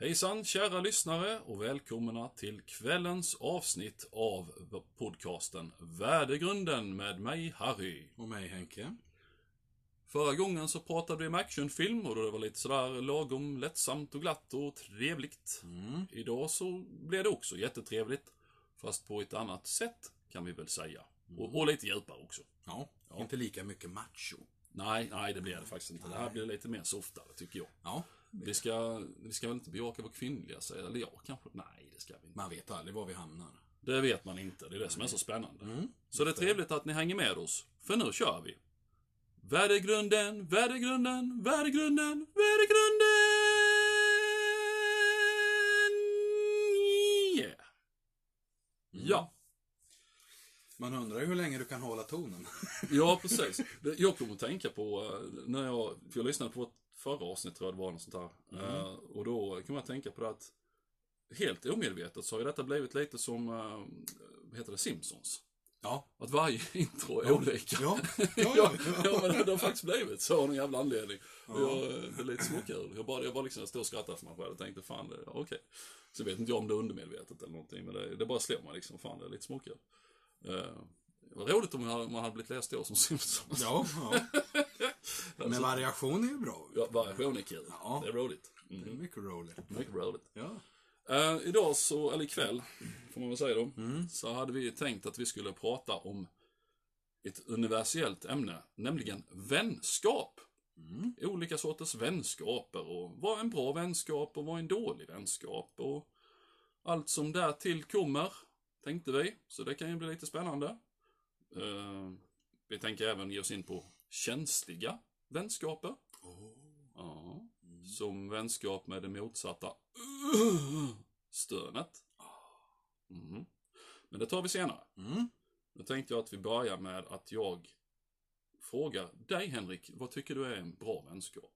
Hejsan kära lyssnare och välkomna till kvällens avsnitt av podcasten Värdegrunden med mig Harry. Och mig Henke. Förra gången så pratade vi om actionfilm och då det var lite sådär lagom lättsamt och glatt och trevligt. Mm. Idag så blev det också jättetrevligt. Fast på ett annat sätt kan vi väl säga. Och, och lite djupare också. Ja, inte lika mycket macho. Nej, nej det blir det faktiskt inte. Det här blir lite mer softare tycker jag. Ja, Vi ska, vi ska väl inte bejaka vår kvinnliga sida, eller ja, kanske. Nej, det ska vi inte. man vet aldrig var vi hamnar. Det vet man inte, det är det som är så spännande. Mm. Så det är trevligt att ni hänger med oss, för nu kör vi. Värdegrunden, värdegrunden, värdegrunden, värdegrunden! Yeah! Ja, Man undrar ju hur länge du kan hålla tonen. ja precis. Jag kommer att tänka på, eh, när jag, för jag lyssnade på vårt förra avsnitt tror jag det var, något sånt där. Eh, Och då jag att tänka på det att, helt omedvetet så har ju detta blivit lite som, eh, vad heter det, Simpsons. Ja. Att varje intro är olika. Ja, ja, ja, ja. ja, men det har faktiskt blivit så av någon jävla anledning. Och Jag, det är lite småkul. Jag bara, jag bara liksom stod och skrattade för mig själv och tänkte fan, ja, okej. Så vet inte jag om det är undermedvetet eller någonting, men det, det bara slår mig liksom, fan det är lite småkul. Uh, det var roligt om man man hade blivit läst då som Simpsons. ja, ja. Men variation är ju bra. Ja, variation är kul. Ja. Det är roligt. Det är Mm. mycket roligt. Mycket roligt. Ja. Eh, idag så, eller ikväll, får man väl säga då, Mm. så hade vi tänkt att vi skulle prata om ett universellt ämne, nämligen vänskap. Mm. Olika sorters vänskaper och vad är en bra vänskap och vad är en dålig vänskap och allt som därtill kommer, tänkte vi. Så det kan ju bli lite spännande. Eh, vi tänker även ge oss in på känsliga vänskaper. Ja. Som vänskap med det motsatta stönet. Mhm. Men det tar vi senare. Mm. Då tänkte jag att vi börjar med att jag frågar dig Henrik, vad tycker du är en bra vänskap?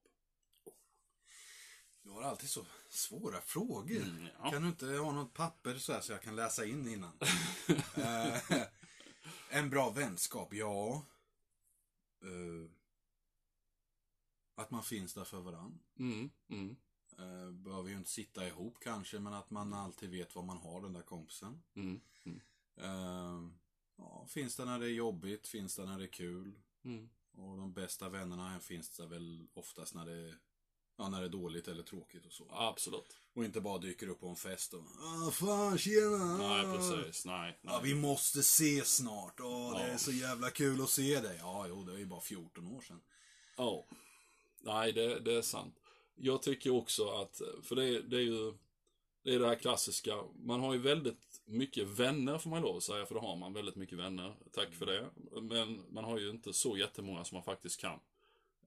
Du har alltid så svåra frågor. Mm, ja. Kan du inte ha något papper så här så jag kan läsa in innan? Eh, en bra vänskap, ja. Eh, att man finns där för varandra. Mm, mm, Uh, behöver ju inte sitta ihop kanske, men att man alltid vet var man har den där kompisen. mm, Eh, ja, finns det när det är jobbigt, finns det när det är kul. mm. Och de bästa vännerna finns det väl oftast när det, är- ja, när det är dåligt eller tråkigt och så. Absolut. Och inte bara dyker upp på en fest och ah fan tjena! Nej, precis. Nej, nej. Ja, vi måste ses snart. Åh, det Ja. är så jävla kul att se dig. Ja, jo, det är ju bara 14 år sedan. Ja. Nej, det, det är sant. Jag tycker också att, för det, det är ju, det är det här klassiska, man har ju väldigt mycket vänner får man lov att säga, för det har man väldigt mycket vänner. Tack för det. Men man har ju inte så jättemånga som man faktiskt kan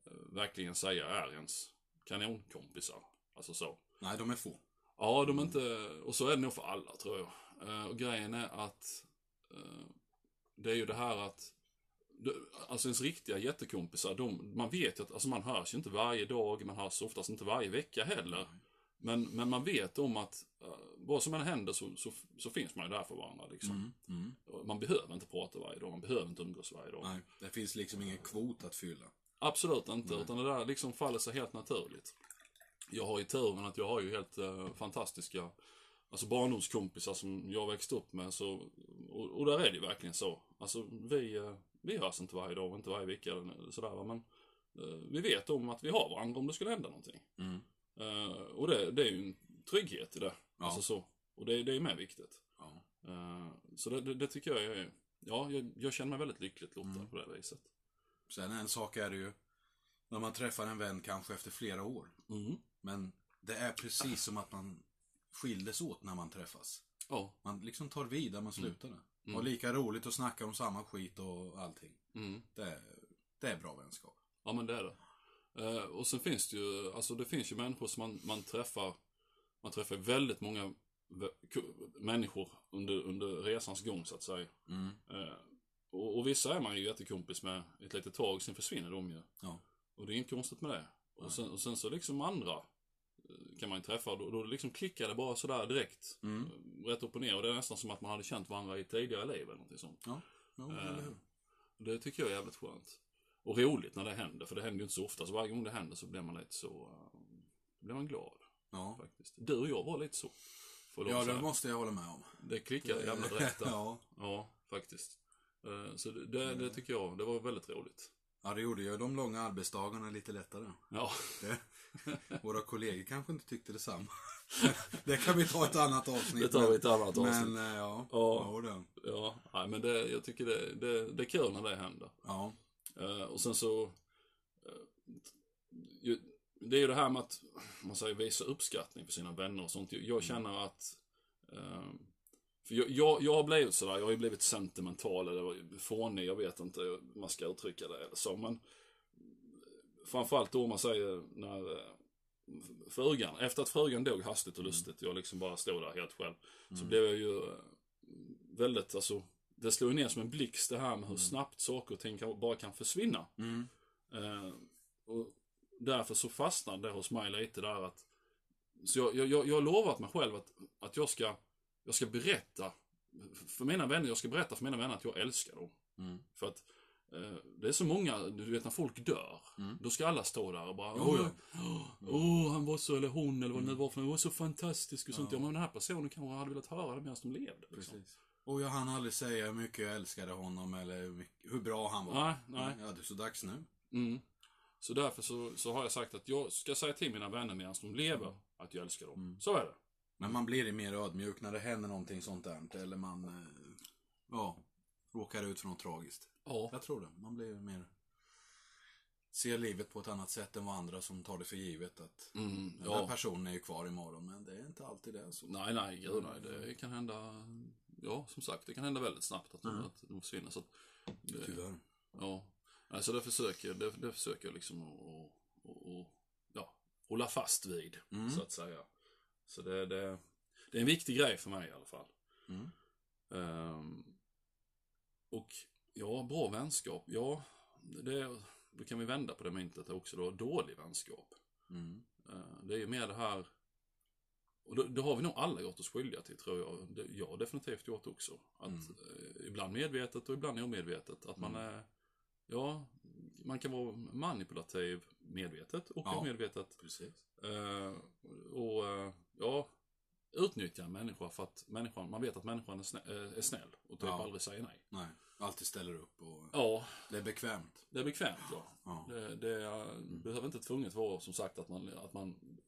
eh, verkligen säga är ens kanonkompisar. Alltså så. Nej, de är få. Ja, de är inte, och så är det nog för alla tror jag. Eh, och grejen är att eh, det är ju det här att Alltså ens riktiga jättekompisar, de, man vet ju att alltså man hörs ju inte varje dag, man hörs oftast inte varje vecka heller. Men, men man vet om att eh, vad som än händer så, så, så finns man ju där för varandra. Liksom. Mm, mm. Man behöver inte prata varje dag, man behöver inte umgås varje dag. Nej, det finns liksom ingen kvot att fylla. Absolut inte, utan det där liksom faller sig helt naturligt. Jag har ju turen att jag har ju helt eh, fantastiska Alltså barndomskompisar som jag växte upp med så, och, och där är det ju verkligen så. Alltså vi, eh, vi hörs inte varje dag, inte varje vecka eller sådär men eh, vi vet om att vi har varandra om det skulle hända någonting. Mm. Eh, och det, det är ju en trygghet i det. Ja. Alltså så. Och det, det är med viktigt. Ja. Eh, så det, det, det tycker jag är, ja, jag, jag känner mig väldigt lyckligt lottad Mm. på det viset. Sen en sak är det ju när man träffar en vän kanske efter flera år. Mm. Men det är precis som att man skildes åt när man träffas. Ja. Man liksom tar vid där man slutade. Mm. Och lika roligt att snacka om samma skit och allting. Mm. Det är, det är bra vänskap. Ja men det är det. Eh, och sen finns det ju, alltså det finns ju människor som man, man träffar, man träffar väldigt många människor under, under resans gång så att säga. Mm. Eh, och, och vissa är man ju jättekompis med ett litet tag, sen försvinner de ju. Ja. Och det är inget konstigt med det. Och sen, och sen så liksom andra eh, kan man ju träffa, och då, då liksom klickar det bara sådär direkt. Mm. Rätt upp och ner. Och det är nästan som att man hade känt varandra i tidigare liv eller någonting sånt. Ja, ja Eh, eller hur? Det tycker jag är jävligt skönt. Och roligt när det händer, för det händer ju inte så ofta. Så varje gång det händer så blir man lite så... eh, blir man glad. Ja, faktiskt. Du och jag var lite så. Ja det måste jag hålla med om. Det klickade jävla rätt där. ja. Ja, faktiskt. Eh, Så det, det, det tycker jag, det var väldigt roligt. ja, det gjorde ju de långa arbetsdagarna lite lättare. Ja, Det, våra kollegor kanske inte tyckte detsamma. Det kan vi ta ett annat avsnitt. det tar vi ett annat avsnitt. Men, eh, ja. Ja. Ja. Ja, nej, men det, jag tycker det, det, det är kul när det händer. ja. Eh, och sen så, eh, ju, det är ju det här med att man säger visa uppskattning för sina vänner och sånt. Jag känner att, eh, för jag, jag, jag har blivit sådär, jag har ju blivit sentimental eller fånig, jag vet inte hur man ska uttrycka det eller så, men framförallt då man säger när frugan, efter att frugan dog hastigt och lustigt, jag liksom bara stod där helt själv, så blev jag ju eh, väldigt, alltså, det slog ner som en blixt det här med hur snabbt saker och ting kan, bara kan försvinna. Mm. Eh, och därför så fastnade det hos mig lite där att så jag, jag, jag, har lovat mig själv att, att jag ska jag ska berätta för mina vänner, jag ska berätta för mina vänner att jag älskar dem. Mm. För att det är så många, du vet när folk dör, Mm. då ska alla stå där och bara Åh, ja. åh, han var så, eller hon, eller vad det nu var för var så fantastisk och sånt. Ja. Men den här personen kanske hade velat höra det medan de levde. Liksom. Precis. Och jag hann aldrig säga hur mycket jag älskade honom eller hur, mycket, hur bra han var. Nej, nej. Ja, det är så dags nu. Mm. Så därför så, så har jag sagt att jag ska säga till mina vänner medan de lever att jag älskar dem. Mm. Så är det. Men man blir mer ödmjuk när det händer någonting sånt där. Eller man, eh, ja, råkar ut för något tragiskt. Ja. Jag tror det. Man blir mer, ser livet på ett annat sätt än vad andra som tar det för givet att Mm, den där ja. personen är ju kvar imorgon. Men det är inte alltid det. Så. Nej, nej, gud nej. Det kan hända, ja som sagt, det kan hända väldigt snabbt att Mm. att de försvinner. Så att, det, Tyvärr. ja. Nej, så det försöker, det, det försöker jag liksom att, att, ja, hålla fast vid, Mm. så att säga. Så det, det, det är en viktig grej för mig i alla fall. Mm. Ehm, och ja, bra vänskap. Ja, det, då kan vi vända på det myntet också då. Dålig vänskap. Mm. Eh, det är ju mer det här, och det, det har vi nog alla gjort oss skyldiga till tror jag. Det, jag har definitivt gjort också. Att Mm. eh, ibland medvetet och ibland omedvetet. Att man Mm. är, ja, man kan vara manipulativ medvetet och Ja. omedvetet. Eh, och eh, ja, utnyttja en människa för att människan, man vet att människan är, snä, är snäll och typ Ja. aldrig säger nej. Nej, alltid ställer upp och Ja, det är bekvämt. det är bekvämt ja. Ja. Det, det är, behöver inte tvunget vara som sagt att man, att man,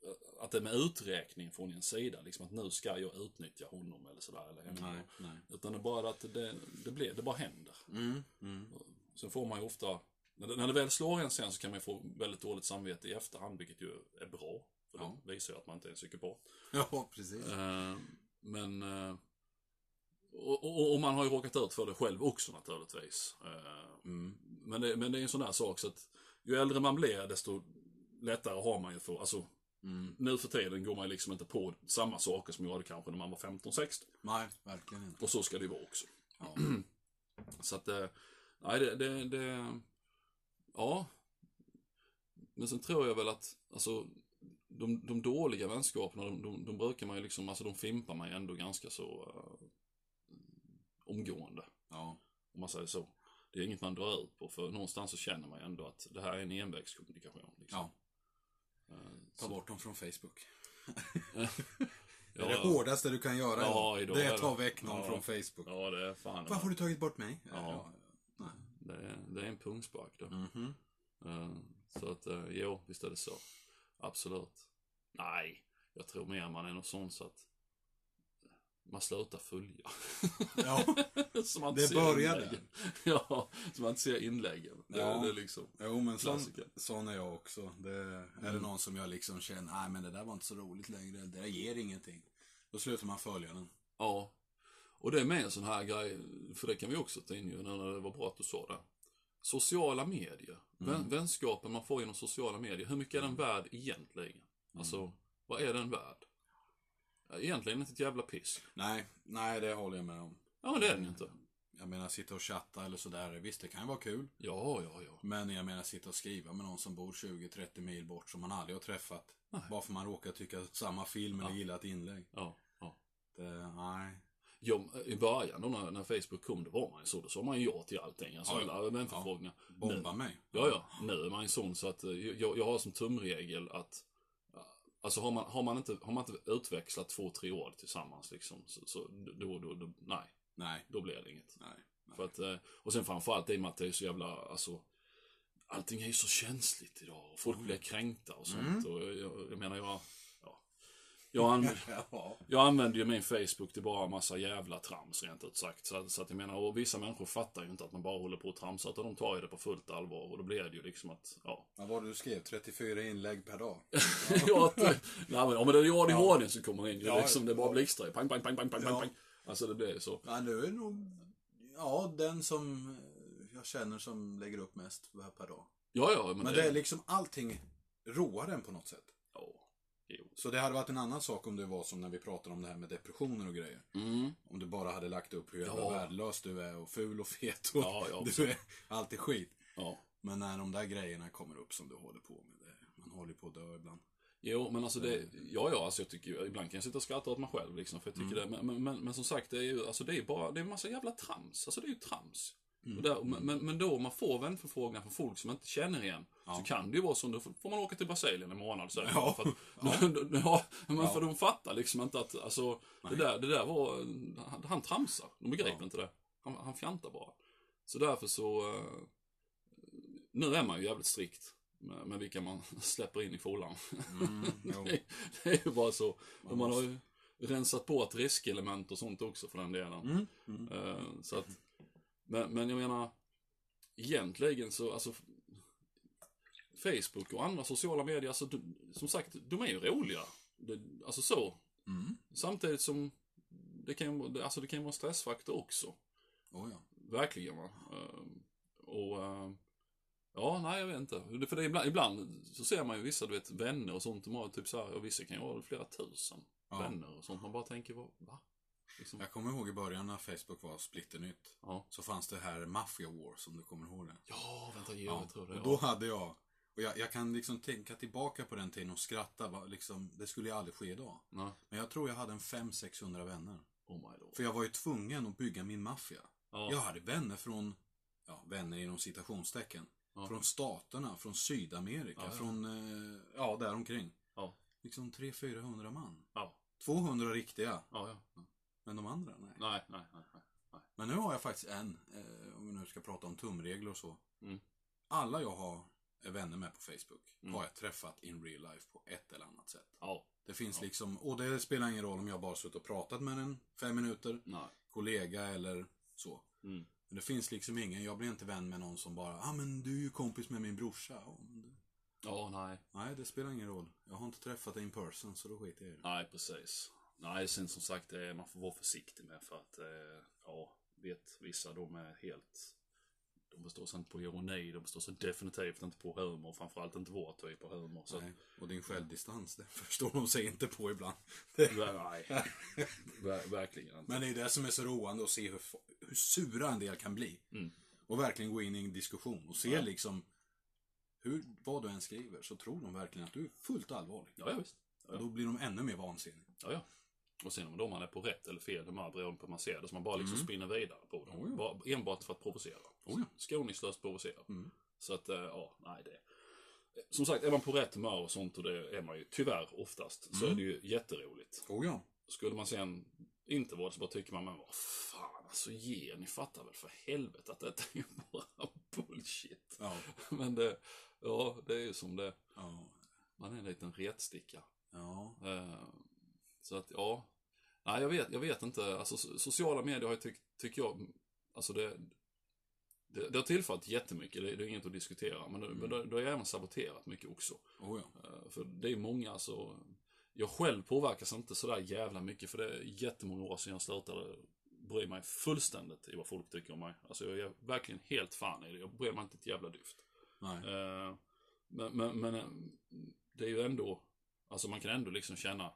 att det är med uträkning från en sida, liksom att nu ska jag utnyttja honom eller sådär, eller henne. Nej, nej. Utan det är bara att det, det blir, det bara händer. Mm. Mm. Sen får man ju ofta, när det, när det väl slår en sen så kan man få väldigt dåligt samvete i efterhand, vilket ju är bra. För Ja. det visar ju att man inte är en psykopat. Ja, precis. Eh, men, eh, och, och, och man har ju råkat ut för det själv också naturligtvis. Eh, Mm. men, det, men det är en sån där sak så att ju äldre man blir desto lättare har man ju för, alltså Mm. nu för tiden går man ju liksom inte på samma saker som jag hade kanske när man var 15-16. Nej, verkligen inte. Och så ska det ju vara också. Ja. Så att, eh, nej det, det, det, ja. Men sen tror jag väl att, alltså, de, de dåliga vänskaperna, de, de, de brukar man ju liksom, alltså de fimpar man ju ändå ganska så uh, omgående. ja. Om man säger så. Det är inget man drar ut på, för någonstans så känner man ju ändå att det här är en envägskommunikation. Liksom. ja. Eh, Ta så- bort dem från Facebook. det är det hårdaste du kan göra Ja, idag. Det är det. ta väck någon Ja. från Facebook. Ja, det är fan. Varför har du tagit bort mig? Ja. Nej. Det är, det är en pungspark då. Mhm. Eh, Så att, eh, jo, visst är det så. Absolut. Nej, jag tror mer man är något sånt så att man slutar följa. Ja. så man Det börjar inläggen. Ja, så man inte ser inläggen. Det, Ja. det är liksom. Jo, men Klassiker. sån är jag också. Det, Är det Mm. någon som jag liksom känner, nej men det där var inte så roligt längre, det där ger ingenting. Då slutar man följa den. Ja. Och det är med en sån här grej, för det kan vi också ta in ju när det var bra att du sa det. Sociala medier. Mm. vänskapen man får genom sociala medier. Hur mycket är den värd egentligen? Mm. Alltså, vad är den värd? Egentligen inte ett jävla piss. Nej, nej det håller jag med om. Ja, men det är den ju inte. Jag menar sitta och chatta eller sådär, visst det kan ju vara kul. Ja, ja, ja. Men jag menar sitta och skriva med någon som bor 20-30 mil bort som man aldrig har träffat. Nej. Bara för man råkar tycka samma film eller Ja. gilla ett inlägg. Ja, ja. Det, nej. Ja, I början då när, när Facebook kom, då var man ju så. Då sa man ju ja till allting. Alltså Ja, ja. alla vänförfrågningar. Bomba mig. Ja, ja. Nu är man ju sån så att eh, jag, jag har som tumregel att, Alltså har man, har man, inte, har man inte utväxlat två, tre år tillsammans liksom, så, så då, då, då, nej, Nej. då blir det inget. Nej. nej. För att, eh, och sen framförallt i och med att det är så jävla, alltså, allting är ju så känsligt idag. Och folk blir kränkta och sånt. Och jag, jag menar, jag, ja. Jag, Ja. jag använder ju min Facebook till bara massa jävla trams rent ut sagt. Så, så att jag menar, och vissa människor fattar ju inte att man bara håller på och tramsar. Utan de tar ju det på fullt allvar. Och då blir det ju liksom att, ja. Vad var det du skrev? 34 inlägg per dag? ja, nej, men om det är ADHD som kommer in, ju Ja, liksom, det bara ja. blixtrar ju. Pang, pang, pang, pang, pang, Ja. pang. Alltså det blir ju så. Ja, du är nog ja, den som jag känner som lägger upp mest per dag. Ja, ja, men, Men det är liksom allting roar en på något sätt. Jo. Så det hade varit en annan sak om det var som när vi pratade om det här med depressioner och grejer. Mm. Om du bara hade lagt upp hur jävla Ja. värdelös du är och ful och fet och Ja, ja, du är alltid skit. Ja. Men när de där grejerna kommer upp som du håller på med, det, man håller på att dö ibland. Jo, men alltså det, ja, ja, alltså jag tycker ju, ibland kan jag sitta och skratta åt mig själv liksom, för jag tycker det, men, men, men, som sagt, det är ju, alltså det är ju bara, det är en massa jävla trams, alltså det är ju trams. Och där, men, men- då man får vänförfrågan från folk som inte känner igen, så kan det ju vara så, då får man åka till Brasilien en månad så här, Ja. för att, ja. men för de fattar liksom inte att, alltså, det där, det där var, han, han tramsar, de begriper inte det. Han, han fjantar bara. Så därför så, eh, nu är man ju jävligt strikt med, med vilka man släpper in i fållan. Mm, det, det är ju bara så. Och man har ju rensat ett riskelement och sånt också för den delen. Mm, mm. Eh, så att, men, men jag menar, egentligen så, alltså, Facebook och andra sociala medier, alltså, de, som sagt, de är ju roliga. Det, alltså så. Mm. Samtidigt som det kan alltså, det kan vara en stressfaktor också. Oh, ja. Verkligen va. Ehm, och ehm, ja, nej jag vet inte. För det är ibland, ibland så ser man ju vissa, du vet, vänner och sånt. De har typ så här, och vissa kan ju ha flera tusen Ja. vänner och sånt. Man bara tänker, vad, va? Liksom, Jag kommer ihåg i början när Facebook var splitternytt. ja. Så fanns det här Mafia War, som du kommer ihåg det. Ja, vänta, jo, Ja, jag tror det. och Ja. då hade jag, och jag, jag kan liksom tänka tillbaka på den tiden och skratta, va, liksom, det skulle ju aldrig ske idag. Nej. Men jag tror jag hade en 500-600 vänner. Oh my lord. För jag var ju tvungen att bygga min maffia. Ja. Jag hade vänner från, ja, vänner inom citationstecken. Ja. Från staterna, från Sydamerika, Ja, ja. från, eh, ja, däromkring. Ja. Liksom 300-400 man. Ja. 200 riktiga, men de andra, nej. Nej, nej, nej. nej. nej. Men nu har jag faktiskt en, eh, om vi nu ska prata om tumregler och så. Mm. Alla jag har är vänner med på Facebook Mm. har jag träffat in real life på ett eller annat sätt. Ja. Det finns Ja. liksom, och det spelar ingen roll om jag bara suttit och pratat med en fem minuter, Nej. kollega eller så. Mm. Men det finns liksom ingen, jag blir inte vän med någon som bara, ah, men du är ju kompis med min brorsa. Ja, nej. Nej, det spelar ingen roll. Jag har inte träffat dig in person, så då skiter jag i det. Nej, precis. Nej, sen som sagt, är, man får vara försiktig med för att, eh, ja, vet vissa, de är helt... De består sig inte på ironi, de består sig definitivt inte på humor, framförallt inte vår typ av humor. Så, Nej. Och din självdistans, det förstår de sig inte på ibland. Nej, Ver, verkligen inte. Men det är det som är så roande att se hur, hur sura en del kan bli. Mm. Och verkligen gå in i en diskussion och se Ja. liksom hur, vad du än skriver så tror de verkligen att du är fullt allvarlig. Ja, ja, visst. Och då blir de ännu mer vansinniga. Ja, ja. Och sen om då man är på rätt eller fel humör beroende på hur man ser det, så man bara liksom spinner vidare på dem. Oh, ja. bara, enbart för att provocera. Oh, ja. Skoningslöst provocera. Mm. Så att, eh, ja, nej det. Som sagt, är man på rätt humör och sånt, och det är man ju tyvärr oftast, så är det ju jätteroligt. Oh ja. Skulle man sen inte vara det så bara tycker man, men vad fan, alltså ge ni fattar väl för helvete att detta är ju bara bullshit. Ja. Men det, ja, det är ju som det, Ja. man är en liten retsticka. Ja. Eh, Så att, ja. Nej, jag vet, jag vet inte. Alltså, so- sociala medier har ju, tyck, tycker jag, alltså det, det, det har tillfört jättemycket, det, det är inget att diskutera. Men det, men det, det har ju även saboterat mycket också. Oh ja. Eh, För det är många, alltså, jag själv påverkas inte sådär jävla mycket, för det är jättemånga år sedan jag slutade bry mig fullständigt i vad folk tycker om mig. Alltså jag är verkligen helt fan i det, jag bryr mig inte ett jävla dyft. Nej. Eh, Men, men, men eh, det är ju ändå, alltså man kan ändå liksom känna,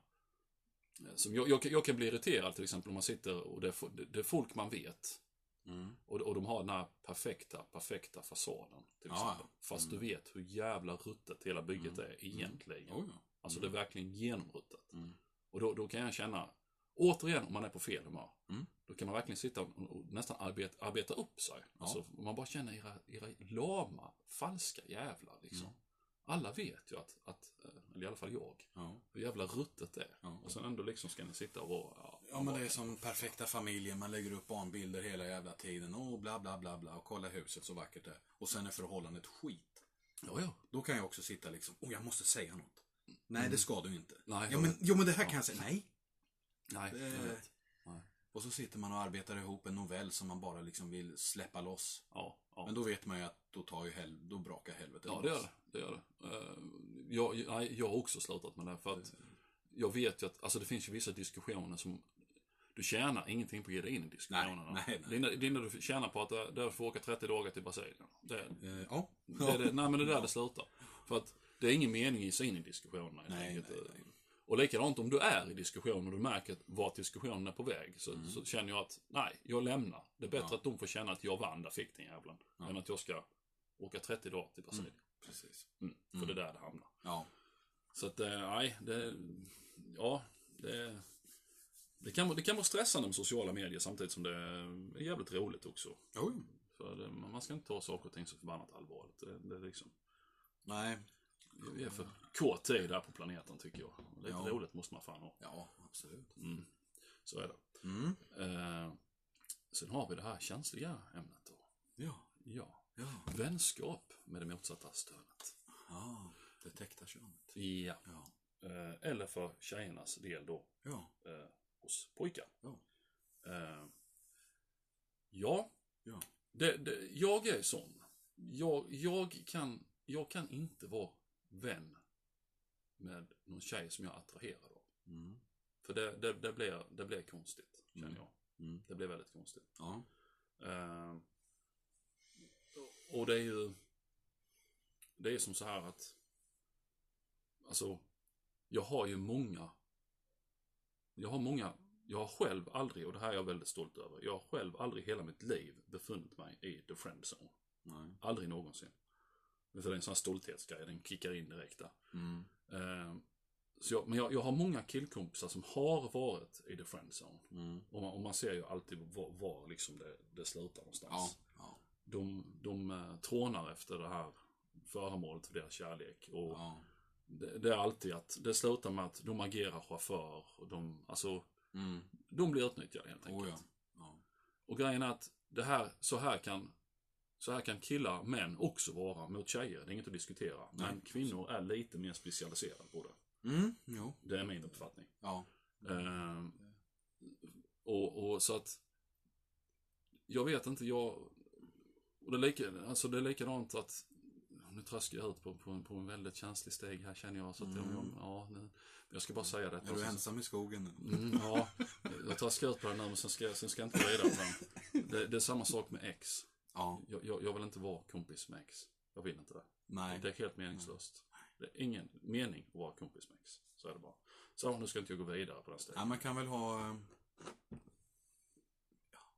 som jag, jag, kan- jag kan bli irriterad till exempel om man sitter och det är, det- är folk man vet. Mm. Och, och de har den här perfekta, perfekta fasaden. Till Ja, exempel. ja. Fast Mm. du vet hur jävla ruttet hela bygget Mm. är egentligen. Oh ja. Alltså Mm. det är verkligen genomruttet. Mm. Och då, då kan jag känna, återigen om man är på fel humör. Mm. Då kan man verkligen sitta och, och nästan arbeta, arbeta upp sig. Alltså, man bara känner era, era lama, falska jävlar liksom. Mm. Alla vet ju att, att eh, Eller i alla fall jag. Ja. Hur jävla ruttet det är. Ja. Och sen ändå liksom ska ni sitta och vara... Ja, Ja men det är som perfekta familjen, man lägger upp barnbilder hela jävla tiden och bla bla bla bla och kolla huset så vackert det är. Och sen är förhållandet skit. ja, ja. Då kan jag också sitta liksom, oh jag måste säga något. Nej det ska du inte. Nej, ja, men, jo men det här kan jag säga, nej. Nej, Det- jag vet. Nej. Och så sitter man och arbetar ihop en novell som man bara liksom vill släppa loss. Ja, ja. Men då vet man ju att då tar ju hel, då brakar helvetet Ja, det gör det. det, gör det. Eh, jag, nej, jag har också slutat med det. För att jag vet ju att, alltså det finns ju vissa diskussioner som du tjänar ingenting på att ge dig in i diskussionerna. Nej, nej, nej. Det enda- Det enda du tjänar på att det, det är att få åka 30 dagar till Brasilien. Det, Eh, ja. det, är det, nej men det är där det slutar. För att det är ingen mening i sig in i diskussionerna. Nej, nej, nej. Och likadant om du är i diskussion och du märker vart diskussionen är på väg. Så, Mm. så känner jag att, nej, jag lämnar. Det är bättre Ja. att de får känna att jag vann, där fick den jävlen. Ja. Än att jag ska åka 30 dagar till Brasilien. Precis. Mm. För Mm. det är där det hamnar. Ja. Så att, eh, nej, det... Ja, det... Det kan, det kan vara stressande med sociala medier samtidigt som det är jävligt roligt också. Jo. För det, man ska inte ta saker och ting så förbannat allvarligt. Det, det är liksom, Nej. vi är för kort tid där på planeten tycker jag. Lite Ja. roligt måste man fan ha. Ja, absolut. Mm. Så är det. Mm. Eh, sen har vi det här känsliga ämnet då. Ja. Ja. Ja. Vänskap med det motsatta stönet. Ja. Det täckta könet. Ja. Ja. Eh, eller för tjejernas del då, Ja. eh, hos pojkar. Ja. Eh, ja, Ja. det, det, jag är sån. Jag, jag, kan, jag kan inte vara vän med någon tjej som jag är attraherad av. Mm. För det, det, det, blir, det blir konstigt, känner Mm. jag. Mm. Det blir väldigt konstigt. Ja. Eh, och det är ju... Det är som så här att... Alltså, jag har ju många... Jag har många... Jag har själv aldrig, och det här är jag väldigt stolt över, jag har själv aldrig hela mitt liv befunnit mig i the friend zone. Nej. Aldrig någonsin. För det är en sån här stolthetsgrej, den kickar in direkt där. Mm. Eh, så jag, men jag, jag har många killkompisar som har varit i the friend zone. Mm. Och man, och man ser ju alltid var, var liksom det, det slutar någonstans. Ja. De, de eh, trånar efter det här föremålet för deras kärlek. Och Ja. det, det är alltid att det slutar med att de agerar chaufför. Och de, alltså, Mm. de blir utnyttjade helt enkelt. Oh ja. ja. Och grejen är att det här, så här kan så här kan killar, män också vara mot tjejer. Det är inget att diskutera. Men Nej, kvinnor är lite mer specialiserade på det. Mm. Jo. Det är min uppfattning. Ja. Ehm, och, och så att jag vet inte, jag och det är, lika, alltså det är likadant att nu traskar jag ut på, på, en- på en väldigt känslig steg här känner jag. Så att jag, Mm. ja, nu, jag ska bara säga det. Är du ensam i skogen nu? Mm, ja, jag traskar ut på den nu men sen ska, jag- sen ska jag inte gå vidare på den. Det, det är samma sak med ex. Ja. Jag, jag, jag vill inte vara kompis med ex. Jag vill inte det. Nej. Det är helt meningslöst. Det är ingen mening att vara kompis med ex. Så är det bara. Så nu ska inte jag gå vidare på den stegen. Ja, man kan väl ha...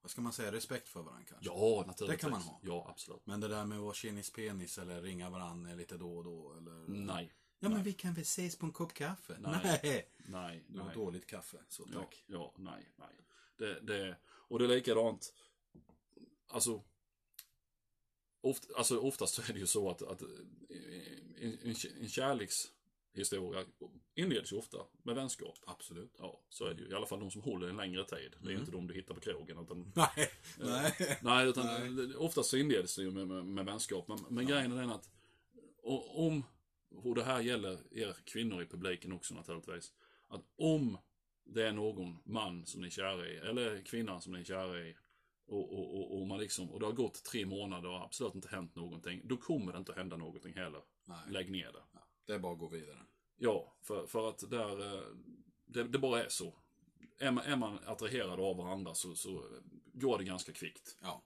eh, vad ska man säga? Respekt för varandra kanske? Ja, naturligtvis. Det kan man ha. Ja, absolut. Men det där med att vara tjenis penis eller ringa varandra lite då och då eller... Nej. Ja, men Nej. vi kan väl ses på en kopp kaffe? Nej. Nej. Nej, Det var nej. dåligt kaffe, så Ja, tack. ja, nej, nej. Det, det, och det är likadant. Alltså, oft, alltså oftast så är det ju så att, att en, en, en kärlekshistoria inleds ju ofta med vänskap. Absolut. Ja, så är det ju. I alla fall de som håller en längre tid. Det är Mm. inte de du hittar på krogen. Utan, Nej. Nej. nej, utan Nej. oftast så inleds det ju med, med, med vänskap. Men, men grejen är den att om, och det här gäller er kvinnor i publiken också naturligtvis. Att om det är någon man som ni är kära i, eller kvinna som ni är kära i, och, och, och, och, man liksom, och det har gått tre månader och absolut inte hänt någonting, då kommer det inte att hända någonting heller. Nej. Lägg ner det. Ja, det är bara att gå vidare. Ja, för, för att där, eh, det, det bara är så. Är man, är man attraherad av varandra så, så går det ganska kvickt Ja.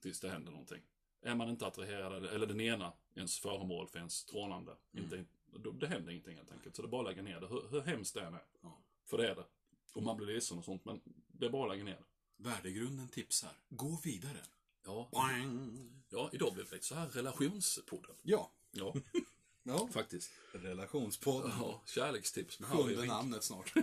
tills det händer någonting. Är man inte attraherad, eller- den ena, ens föremål för ens trånande, Mm. inte, då, det händer ingenting helt enkelt. Så det är bara att lägga ner det, hur, hur hemskt det än är. Ja. För det är det. Och man blir ledsen och sånt, men det är bara att lägga ner det. Värdegrunden tipsar. Gå vidare. Ja, Boing. ja idag blev det så här relationspodden. Ja. Ja, Ja. faktiskt. Relationspodden. Ja, kärlekstips med Harry Sjunde Wink. namnet snart.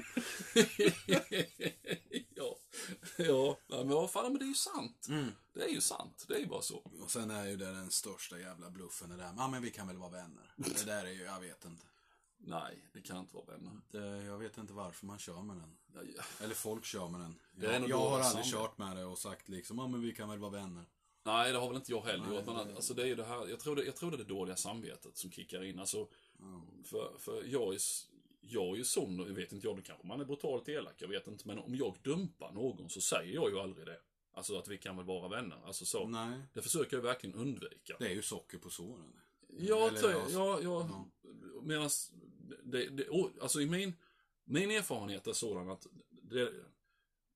ja, ja, men vad fan, men det är ju sant. Mm. Det är ju sant, det är ju bara så. Och sen är ju det den största jävla bluffen det där. Ja, men vi kan väl vara vänner. Det där är ju, jag vet inte. Nej, det kan inte vara vänner. Det, jag vet inte varför man kör med den. Eller folk kör med den. Det är Jag, nog jag har aldrig kört med det och sagt liksom, ja men vi kan väl vara vänner. Nej, det har väl inte jag heller gjort. Men alltså det är ju det här, jag tror det, jag tror det är det dåliga samvetet som kickar in. Alltså, Ja. för, för jag är, jag är ju sån, jag vet inte jag, då kanske man är brutalt elak, jag vet inte. Men om jag dumpar någon så säger jag ju aldrig det. Alltså att vi kan väl vara vänner. Alltså så. Nej, Det försöker jag verkligen undvika. det är ju socker på såren. Ja, Eller, jag. Ja, ja. ja. Medans, det, det, alltså i min, min erfarenhet är sådan att det,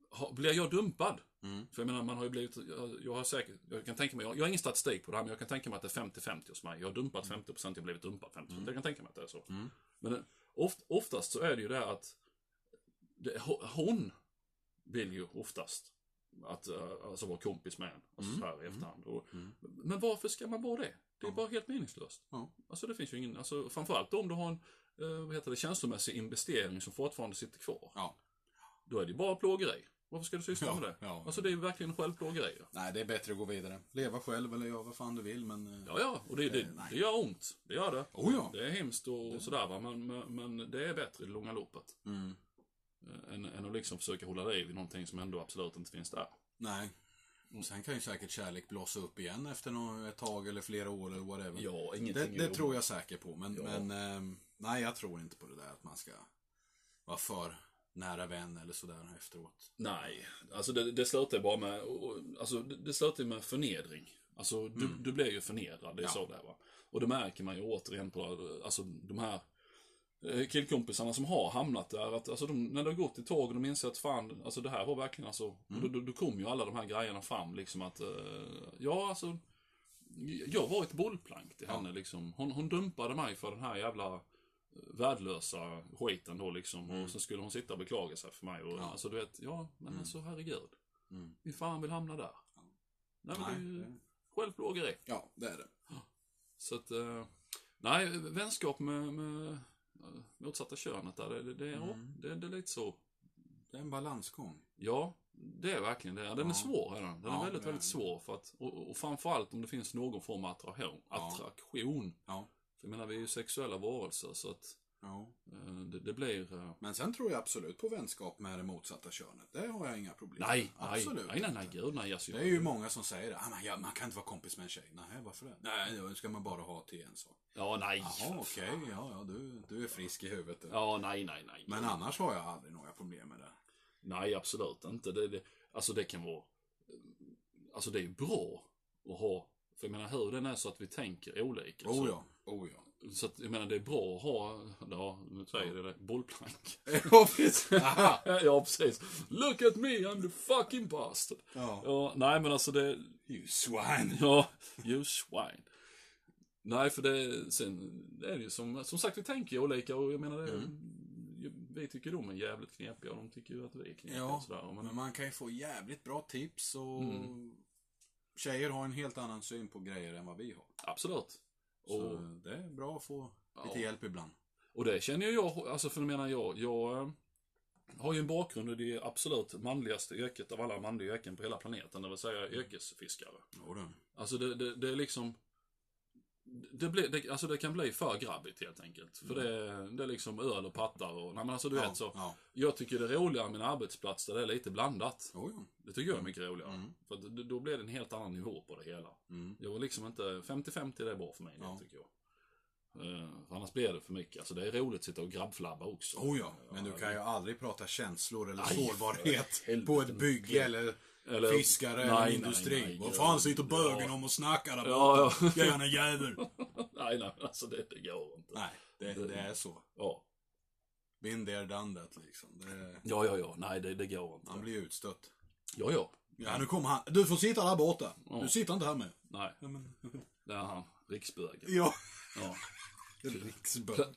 ha, blir jag dumpad, Mm. för jag menar man har ju blivit, jag, jag har säkert, jag kan tänka mig, jag, jag har ingen statistik på det här men jag kan tänka mig att det är 50-50 hos mig. Jag har dumpat 50%, jag har blivit dumpad 50%. Jag kan tänka mig att det är så. Mm. Men eh, oft, oftast så är det ju det att det, ho- hon vill ju oftast att eh, alltså vara kompis med en. Alltså Mm. så här i efterhand. Och, Mm. Men varför ska man vara det? Det är bara helt meningslöst. Alltså det finns ju ingen, alltså framförallt om du har en, eh, vad heter det, känslomässig investering som fortfarande sitter kvar. Då är det bara plågeri. Varför ska du syssla Ja, med det? ja. Alltså det är ju verkligen självplågeri. Nej, det är bättre att gå vidare. Leva själv eller göra vad fan du vill, men... eh, Ja, ja, och det, det, Eh, det gör ont. Det gör det. Oh ja. Det är hemskt och, och sådär va, men, men, men det är bättre i det långa loppet. Mm. Eh, Än, än att liksom försöka hålla liv i någonting som ändå absolut inte finns där. Nej. Och sen kan ju säkert kärlek blossa upp igen efter ett tag eller flera år eller whatever. Ja, det ingenting det tror jag säkert på, men, Ja. men ehm, nej, jag tror inte på det där att man ska vara för nära vän eller sådär efteråt. Nej, alltså det, det slutar bara med, alltså det, det slutar med förnedring. Alltså du, du blir ju förnedrad, det är Ja. så det är va. Och det märker man ju återigen på, alltså de här eh, killkompisarna som har hamnat där, att alltså de, när det har gått ett tag och de inser att fan, alltså det här var verkligen alltså, och då, då, då kommer ju alla de här grejerna fram liksom att, eh, ja alltså, jag var ett bollplank till Ja. henne liksom. Hon, hon dumpade mig för den här jävla värdelösa skiten då liksom. Mm. Och så skulle hon sitta och beklaga sig för mig. Och, Ja. Alltså du vet, ja men Mm. alltså herregud. Mm. Vem fan vill hamna där? Ja. Nej, men det är Nej, ju självplågeri. Ja, det är det. Så att, eh, nej, vänskap med, med eh, motsatta könet där, det, det, är, Mm. det, det är lite så. Det är en balansgång. Ja, det är verkligen det. Den är Ja. svår, är den. Den Ja, är väldigt, är väldigt svår. För att, och, och framförallt om det finns någon form av attraktion. Ja. attraktion. Ja. För jag menar, vi är ju sexuella varelser, så att Ja. eh, det, det blir... eh, Men sen tror jag absolut på vänskap med det motsatta könet. Det har jag inga problem nej, med. nej, Absolut nej, nej, nej, inte. gud nej. Alltså, Det är ju många som säger att ah, men ja, man kan inte vara kompis med en tjej. Nej, varför det? Nej, då ska man bara ha till en sak. Ja, nej. Jaha, okej. Ja, ja, du, du är frisk i huvudet. Ja, nej, nej, nej. Men annars har jag aldrig några problem med det. Nej, absolut inte. Det, det, alltså det kan vara... Alltså det är ju bra att ha... För jag menar hur den är så att vi tänker olika. Oh så, ja, oh ja. så att jag menar det är bra att ha, ja, nu säger jag det, bollplank. Ja, precis. Ja, precis. Look at me, I'm the fucking bastard. Ja. Ja, nej men alltså det, You swine. ja, you swine. Nej, för det, sen det är det ju som, som sagt vi tänker ju olika och jag menar det, Mm. vi tycker de är jävligt knepiga och de tycker ju att vi är knepiga Ja, och sådär. Men, Men man kan ju få jävligt bra tips och Mm. tjejer har en helt annan syn på grejer än vad vi har. absolut. Så Och, det är bra att få Ja. lite hjälp ibland. och det känner jag, alltså för jag menar jag, jag eh, har ju en bakgrund i det absolut manligaste yrket av alla manliga yrken på hela planeten, det vill säga yrkesfiskare. Jodå. Alltså det, det, det är liksom... Det, blir, det, alltså det kan bli för grabbigt helt enkelt. För det, det är liksom öl och pattar och... Nej men alltså du ja, vet så. Ja. Jag tycker det är roligare med en arbetsplats där det är lite blandat. Jo, jo. Det tycker jag är mycket roligare. Mm. För det- då blir det en helt annan nivå på det hela. Mm. Jag var liksom inte... 50-50 det är bra för mig Ja. tycker jag. För annars blir det för mycket. Alltså det är roligt att sitta och grabbflabba också. Oh ja, men du kan ju aldrig prata känslor eller Nej, sårbarhet på ett bygge eller Eller- fiskare Nej, eller nej, industri. nej, Vad gud. fan sitter bögen Ja. om och snackar där Ja, ja. Jävla jävel. nej, nej, alltså det, det går inte. Nej, det, det är så. Ja. Been there, done that liksom. Det, ja, ja, ja. Nej, det, det går inte. man blir utstött. Ja, ja. Ja, nu kommer han. Du får sitta där borta. Ja. Du sitter inte här med. Nej, Ja, men... det är han. Riksbögen. Ja. Ja.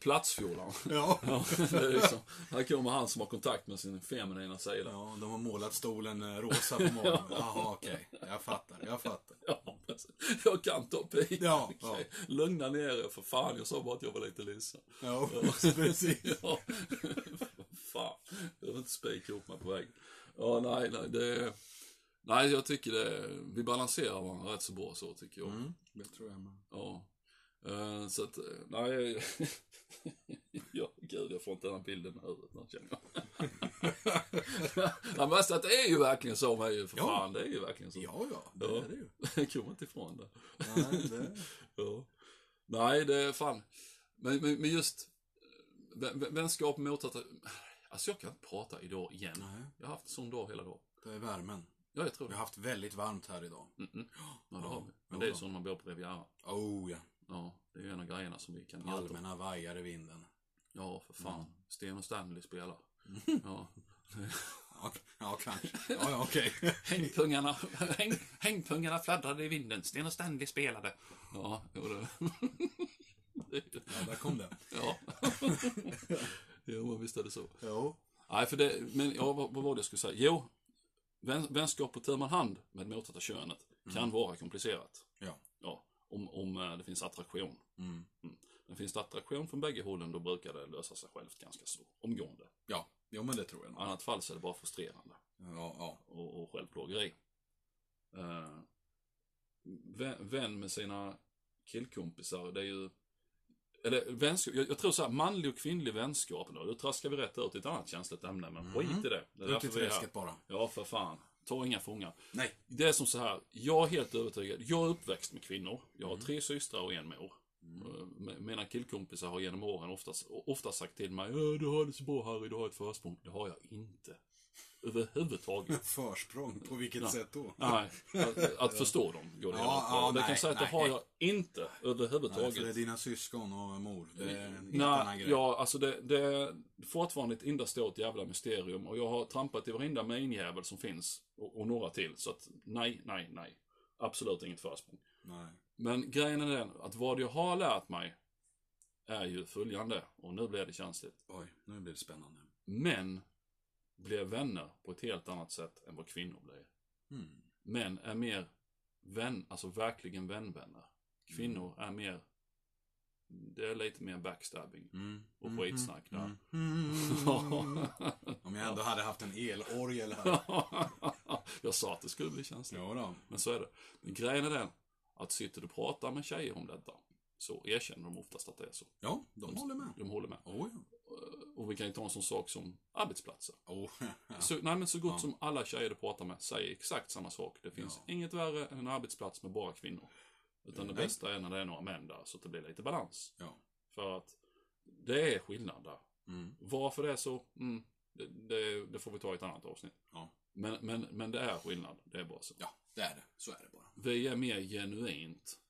Platsfjollaren. Ja. Ja, liksom, här kommer han som har kontakt med sin feminina sida. Ja, de har målat stolen eh, rosa på morgonen. Jaha, okej. Jag fattar, jag fattar. Ja, precis. jag kan ta pik. Ja, Okej. Lugna ner er för fan, jag sa bara att jag var lite ledsen. Ja, precis. Ja, fan. Jag vill inte spika ihop mig på väg. Ja, nej, nej, det... Nej, jag tycker det... Vi balanserar varandra rätt så bra så, tycker jag. Mm, det tror jag med. Ja. Eh, så att, eh, nej. ja. Gud, jag får inte den här bilden i huvudet nu känner jag. ja, men alltså, det är ju verkligen så med ju, för Ja. fan. Det är ju verkligen så. Ja, ja, det Ja. är det ju. Jag kommer inte ifrån det. Nej, det... Ja. Nej, det är fan. Men, men, men just vä- vä- vänskap mot att... Alltså jag kan inte prata idag igen. Nej. Jag har haft en sån dag hela dagen. det är värmen. Ja, jag tror Vi det. har haft väldigt varmt här idag. Mm -mm. Ja, det har vi. Men det är då. så när man bor på Riviera. Oh ja. Ja, det är ju en av grejerna som vi kan. Allmänna vajar i vinden. Ja, för fan. Sten och Stanley spelar. Ja. Ja, ja kanske. Ja, ja okej. Hängpungarna, häng, hängpungarna fladdrade i vinden. Sten och Stanley spelade. Ja, jo, det... Ja, där kom det. ja. jo, men visst är det så. Jo. Nej, för det, men ja, vad, vad var det jag skulle säga? Jo, vän, vänskap på tu hand med motsatta könet kan vara komplicerat. Ja. Ja, om, om eh, det finns attraktion. Mm. Men finns det attraktion från bägge hållen, då brukar det lösa sig självt ganska så omgående. Ja, jo men det tror jag I annat fall så är det bara frustrerande Ja, ja. och, och självplågeri. Uh, vän, vän med sina killkompisar, det är ju... Eller vänskap, jag, jag tror så här, manlig och kvinnlig vänskap, då, då traskar vi rätt ut i ett annat känsligt ämne, men skit i det. Det är Ut i träsket bara. Ja, för fan. Ta inga fångar. Nej. Det är som så här, jag är helt övertygad. Jag är uppväxt med kvinnor. Jag har tre systrar och en mor. Eh, m- Mina killkompisar har genom åren oftast, ofta sagt till mig "Ja, du har det så bra Harry, du har ett försprång. Det har jag inte. Överhuvudtaget. Försprång, på vilket Ja. sätt då? Nej, att, att förstå dem går det Ja, ja, Det kan nej, säga att det nej, har nej. jag inte Nej, för det är överhuvudtaget. dina syskon och mor. Det är en helt annan Nej, grej. ja, alltså det, det är fortfarande ett enda stort jävla mysterium och jag har trampat i varenda minjävel som finns och, och några till. Så att nej, nej, nej. Absolut inget försprång. Nej. Men grejen är den att vad jag har lärt mig är ju följande och nu blir det känsligt. Oj, nu blir det spännande. Män blir vänner på ett helt annat sätt än vad kvinnor blir. Mm. Män är mer vän, alltså verkligen vänvänner. Kvinnor är mer, det är lite mer backstabbing. Mm. Och Mm. skitsnack där. Mm. Mm. Om jag ändå hade haft en elorgel här. jag sa att det skulle bli känsligt. Ja då. Men så är det. Men grejen är den, att sitter du och pratar med tjejer om detta, så erkänner de oftast att det är så. Ja, de håller med. De håller med. Oh, ja. Och vi kan ju ta en sån sak som arbetsplatser. Oh. Så, nej men så gott Ja. som alla tjejer du pratar med säger exakt samma sak. Det finns Ja. inget värre än en arbetsplats med bara kvinnor. Utan det Nej. bästa är när det är några män där, så att det blir lite balans. Ja. För att det är skillnad där. Mm. Varför det är så, mm, det, det, det får vi ta i ett annat avsnitt. Ja. Men, men, men det är skillnad, det är bara så. ja, det är det. Så är det bara. Vi är mer genuint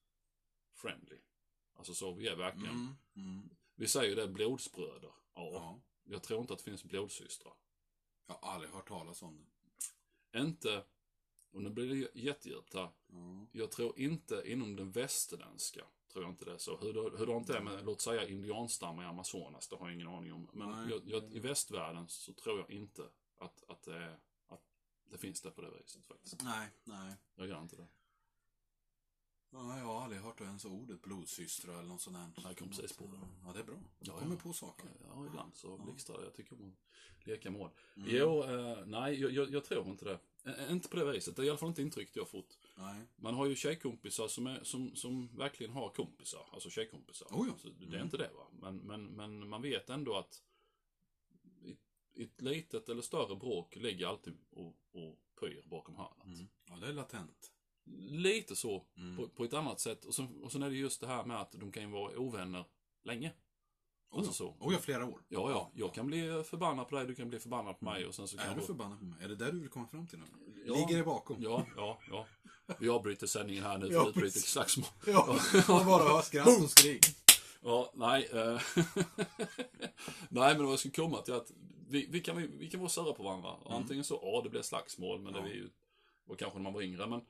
friendly. Alltså så, vi är verkligen, Mm. Mm. vi säger ju det, blodsbröder. Ja. Ja. Jag tror inte att det finns blodsystrar. Jag har aldrig hört talas om det. Inte, och nu blir det jättedjupt här. Ja. Jag tror inte inom den västerländska, tror jag inte det är så. Hur, hur det inte är med, låt säga indianstammar i Amazonas, det har jag ingen aning om. Men Nej. jag, jag, i västvärlden så tror jag inte att, att, det, är, att det finns det på det viset faktiskt. Nej, nej. Jag gör inte det. Ja, jag har aldrig hört ens ordet blodsystrar eller något sånt där. Jag kom precis på det. Ja, det är bra. Du Ja, kommer ja. på saker. Ja, ibland så blixtrar det. Jag tycker om att leka med ord. Mm. Jo, eh, nej, jag, jag, jag tror inte det. Eh, inte på det viset. Det är i alla fall inte intrycket jag fått. Nej. Man har ju tjejkompisar som, är, som, som verkligen har kompisar. Alltså tjejkompisar. Oh ja. Så det är Mm. inte det va. Men, men, men man vet ändå att i ett litet eller större bråk ligger alltid och, och pyr bakom hörnet. Mm. Ja, det är latent. Lite så, Mm. på, på ett annat sätt. Och sen, och sen är det just det här med att de kan ju vara ovänner länge. Oh, Alltså ja. så. Oh, ja, flera år. Ja, ja. Jag kan bli förbannad på dig, du kan bli förbannad på mig och sen så kan Är du jag... förbannad på mig? Är det där du vill komma fram till nu? Ja. Ligger det bakom? Ja, ja, ja. Vi avbryter sändningen här nu Ja, för att precis. slagsmål. Ja, man bara hör skratt och skrik. Ja, nej. Eh, nej, men vad jag skulle komma till att vi, vi, kan, vi kan vara sura på varandra. Och Antingen så, ja, det blir slagsmål, men Ja. det är ju, och kanske när man var yngre, men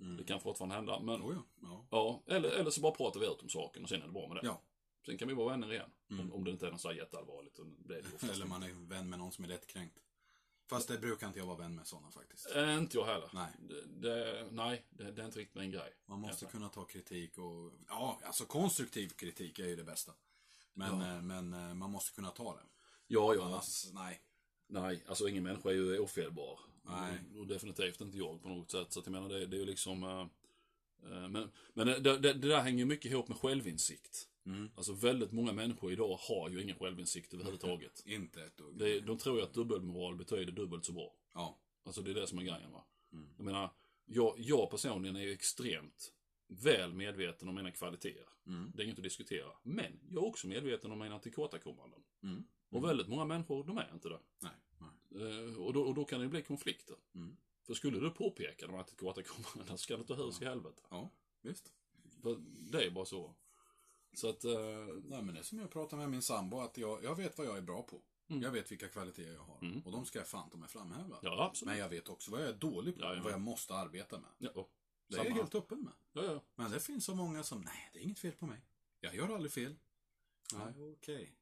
Mm. det kan fortfarande hända. Men, Oh, ja. Ja. ja, eller, eller så bara pratar vi ut om saken och sen är det bra med det. Ja. Sen kan vi vara vänner igen. Mm. Om, om det inte är något så här jätteallvarligt. Det det Eller man är vän med någon som är lättkränkt. Fast det brukar inte jag vara vän med sådana faktiskt. Eh, inte jag heller. Nej. Det, det, nej, det, det är inte riktigt min grej. Man måste Jävlar. kunna ta kritik och... Ja, alltså konstruktiv kritik är ju det bästa. Men, Ja. eh, men eh, man måste kunna ta det. Ja, ja. Annars, nej. Nej, alltså ingen människa är ju ofelbar. Nej. Och, definitivt inte jag på något sätt. Så att jag menar, det, det är ju liksom... eh, men men det, det, det där hänger mycket ihop med självinsikt. Mm. Alltså väldigt många människor idag har ju ingen självinsikt överhuvudtaget. Inte ett dugg. Det, de tror ju att dubbelmoral betyder dubbelt så bra. Ja. Alltså det är det som är grejen va. Mm. Jag menar, jag, jag personligen är ju extremt väl medveten om mina kvaliteter. Mm. Det är inget att diskutera. Men jag är också medveten om mina tillkortakommanden. Mm. Och väldigt många människor, de är inte det. Nej. Eh, och, då, och då kan det bli konflikter. Mm. För skulle du påpeka de här tillkortakommandena så ska det ta hus i helvete. Ja, visst. För det är bara så. Så att, eh, Nej, men det är som jag pratar med min sambo, att jag, jag vet vad jag är bra på. Mm. Jag vet vilka kvaliteter jag har. Mm. Och de ska jag fan ta mig framhäva. ja absolut. Men jag vet också vad jag är dålig på Ja, vad jag måste arbeta med. Ja, och, Det är jag samma. helt öppen med. Ja, ja. Men det finns så många som, nej, det är inget fel på mig. Jag gör aldrig fel. Nej. Okej.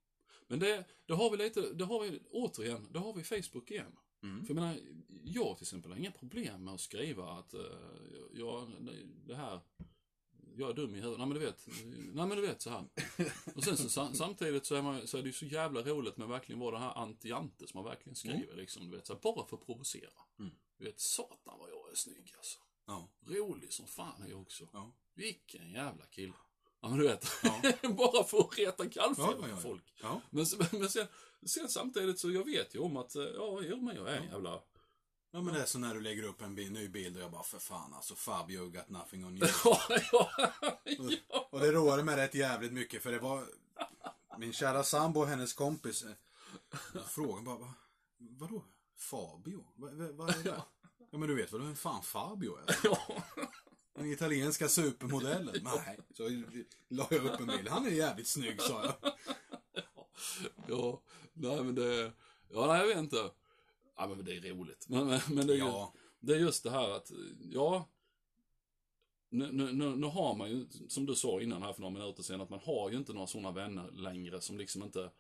Men det, det har vi lite, det har vi återigen, det har vi Facebook igen. Mm. För jag menar, jag till exempel har inga problem med att skriva att uh, jag, det här, jag är dum i huvudet. Nej men du vet, nej men du vet så här. Och sen så sam, samtidigt så är, man, så är det ju så jävla roligt med verkligen vara det här anti-ante som man verkligen skriver liksom. Du vet, så här, bara för att provocera. Mm. Du vet, satan vad jag är snygg alltså. Ja. Rolig som fan är jag också. Ja. Vilken jävla kille. Ja men du vet, Ja. bara för att reta kallfeber Ja, ja, folk. Men, men sen, sen samtidigt så jag vet ju om att, eh, ja, jo, men jag är en jävla... Ja, men det är så när du lägger upp en ny bild och jag bara, för fan alltså, Fabio got nothing on you. ja, ja. Och det roade mig rätt jävligt mycket för det var min kära sambo och hennes kompis eh, frågade bara, va, vadå? Fabio? Vad va, vad är det? Ja men du vet väl vem fan Fabio är? ja. Den italienska supermodellen. Nej, så la jag upp en bild. Han är jävligt snygg sa jag. ja, nej men det, ja nej jag vet inte. Ja men det är roligt. Men, men, men det, är Ja, det är just det här att, ja, nu, nu, nu, nu har man ju, som du sa innan här för några minuter sedan, att man har ju inte några sådana vänner längre som liksom inte,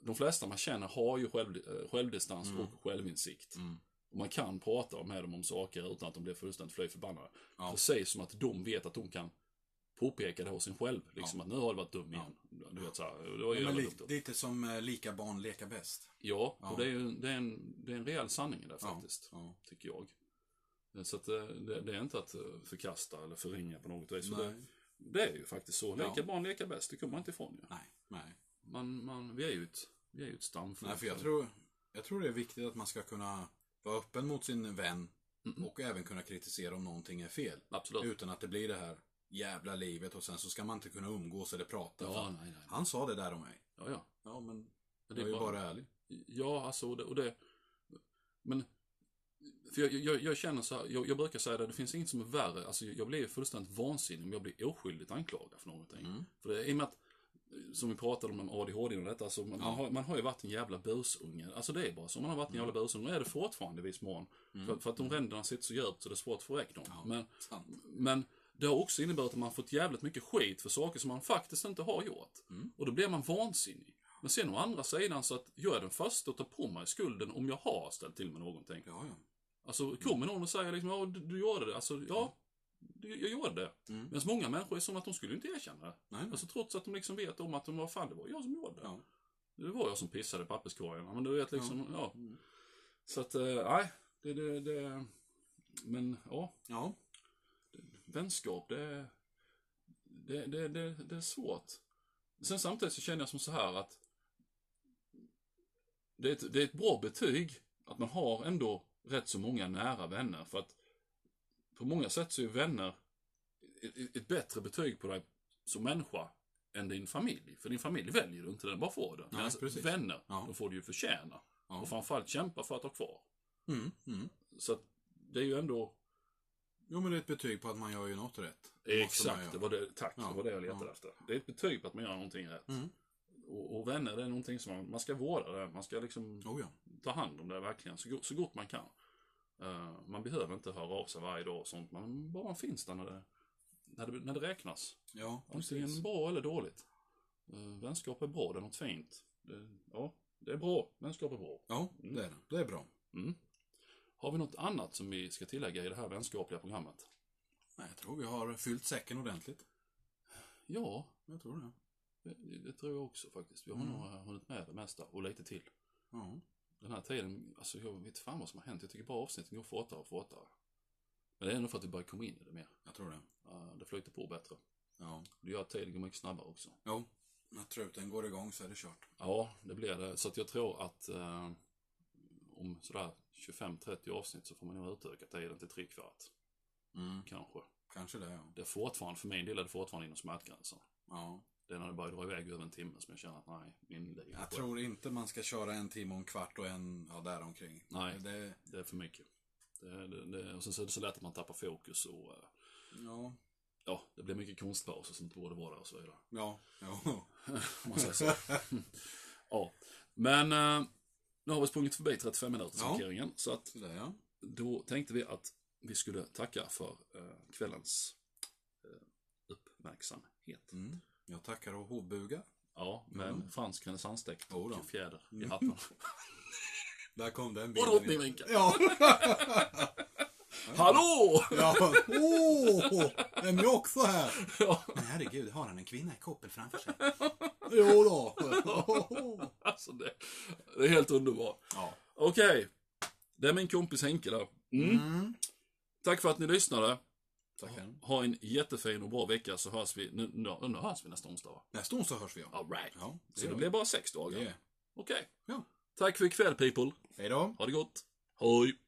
de flesta man känner har ju själv, eh, självdistans Mm. och självinsikt. Mm. Och man kan prata med dem om saker utan att de blir fullständigt fly förbannade. Ja. Precis som att de vet att de kan påpeka det hos sig själv. Liksom Ja. att nu har du varit dum igen. Du vet såhär, det var ja li, lite som eh, lika barn leka bäst. Ja, Ja. och det är ju det är en, det är en rejäl sanning Ja. faktiskt. Ja. Tycker jag. Så att eh, det, det är inte att eh, förkasta eller förringa på något vis. Så Det, det är ju faktiskt så. Ja. Leka barn, leka bäst. Det kommer man inte ifrån ju. Nej, nej. Man, man, vi är ju ett, vi är ju ett stamfolk. Nej, för jag tror, jag tror det är viktigt att man ska kunna vara öppen mot sin vän Mm. och även kunna kritisera om någonting är fel. Absolut. Utan att det blir det här jävla livet och sen så ska man inte kunna umgås eller prata. Ja, nej, nej. Han sa det där om mig. Ja, ja. Ja, men Men jag är ju bara ärlig. Ja, alltså och det, och det Men För jag, jag, jag känner så här, jag, jag brukar säga det, det finns inget som är värre. Alltså jag blir ju fullständigt vansinnig om jag blir oskyldigt anklagad för någonting. Mm. För det, i och med att, som vi pratade om ADHD och detta, alltså man, Ja. man, har, man har ju varit en jävla busunge. Alltså det är bara så, man har varit en jävla busunge. Och är det fortfarande i viss mån. För, för att de ränderna sitter så djupt så det är svårt att få väck dem. Ja. Men, men det har också inneburit att man fått jävligt mycket skit för saker som man faktiskt inte har gjort. Mm. Och då blir man vansinnig. Men sen å andra sidan så att jag är den första att ta på mig skulden om jag har ställt till med någonting. Ja, ja. Alltså kommer någon och säger liksom, ja du, du gjorde det. Alltså ja, du, jag gjorde det. Mm. Medan många människor är sådana att de skulle inte erkänna det. Nej, nej. Alltså trots att de liksom vet om att de, vad fan det var jag som gjorde det. Ja. Det var jag som pissade i papperskorgen. Men du vet liksom, ja. Mm. Så att, eh, nej. Det, det, det, men ja, Ja. vänskap det, det, det, det, det är svårt. Sen samtidigt så känner jag som så här att det är, ett, det är ett bra betyg att man har ändå rätt så många nära vänner. För att på många sätt så är vänner ett, ett bättre betyg på dig som människa än din familj. För din familj väljer du inte, den bara får det. Nej, Medan vänner, Ja. de får du ju förtjäna. Ja. Och framförallt kämpa för att ha kvar. Mm. Mm. Så att det är ju ändå Jo, men det är ett betyg på att man gör ju något rätt. Exakt, det var det, tack, Ja, det var det jag letade ja. efter. Det är ett betyg på att man gör någonting rätt. Mm. Och, och vänner, det är någonting som man, man ska vårda det. Man ska liksom Oh, ta hand om det verkligen så, så gott man kan. Eh, man behöver inte höra av sig varje dag och sånt, man bara finns där när det, när det, när det räknas. Ja, Antingen bra eller dåligt. Uh, vänskap är bra, det är något fint. Det, ja, det är bra. Vänskap är bra. Ja, det är det. Det är bra. Mm. Har vi något annat som vi ska tillägga i det här vänskapliga programmet? Nej, jag tror vi har fyllt säcken ordentligt. Ja, Jag tror det. det, det tror jag också faktiskt. Vi har Mm. nog eh, hunnit med det mesta och lite till. Ja. Den här tiden, alltså jag vet fan vad som har hänt. Jag tycker bara avsnitten går fortare och fortare. Men det är nog för att vi börjar komma in i det mer. Jag tror det. Uh, det flyter på bättre. Ja. Det gör att tiden går mycket snabbare också. Jo. När truten går igång så är det kört. Ja, det blir det. Så att jag tror att eh, om sådär 25-30 avsnitt så får man nog utöka tiden till tre kvart. Mm. Kanske. Kanske det, ja. Det är fortfarande, för min del är det fortfarande inom smärtgränsen. ja. Det är när det börjar dra iväg över en timme som jag känner att nej, min liv. Jag tror inte man ska köra en timme och en kvart och en, ja, däromkring. Nej. Det, Det är för mycket. Det, det, det, och sen så är det så lätt att man tappar fokus och eh, ja. ja, det blir mycket konstpauser som inte borde vara där och så vidare. Ja. Ja. Om man säger så. ja, men eh, nu har vi sprungit förbi 35 minuters Ja. markeringen. Så att Sådär, ja. då tänkte vi att vi skulle tacka för eh, kvällens uppmärksamhet. Mm. Jag tackar och hovbugar. Ja, med fransk renässansdräkt och fjäder i Mm. hatten. Där kom den Och bilden. drottningvinkeln. Ja. Hallå! ja. Åh, är ni också här? Ja, Men herregud, har han en kvinna i koppel framför sig? jo då. alltså det, det är helt underbart. ja. Okej, det är min kompis Henke där. Mm. Mm. Tack för att ni lyssnade. Tackar. Ha en jättefin och bra vecka så hörs vi, nu, nu, nu hörs vi nästa onsdag va? Nästa onsdag hörs vi om. All right. Ja, Så det blir bara sex dagar. det. Okej. Ja. Tack för ikväll people. Hej då. Ha det gott. Hej.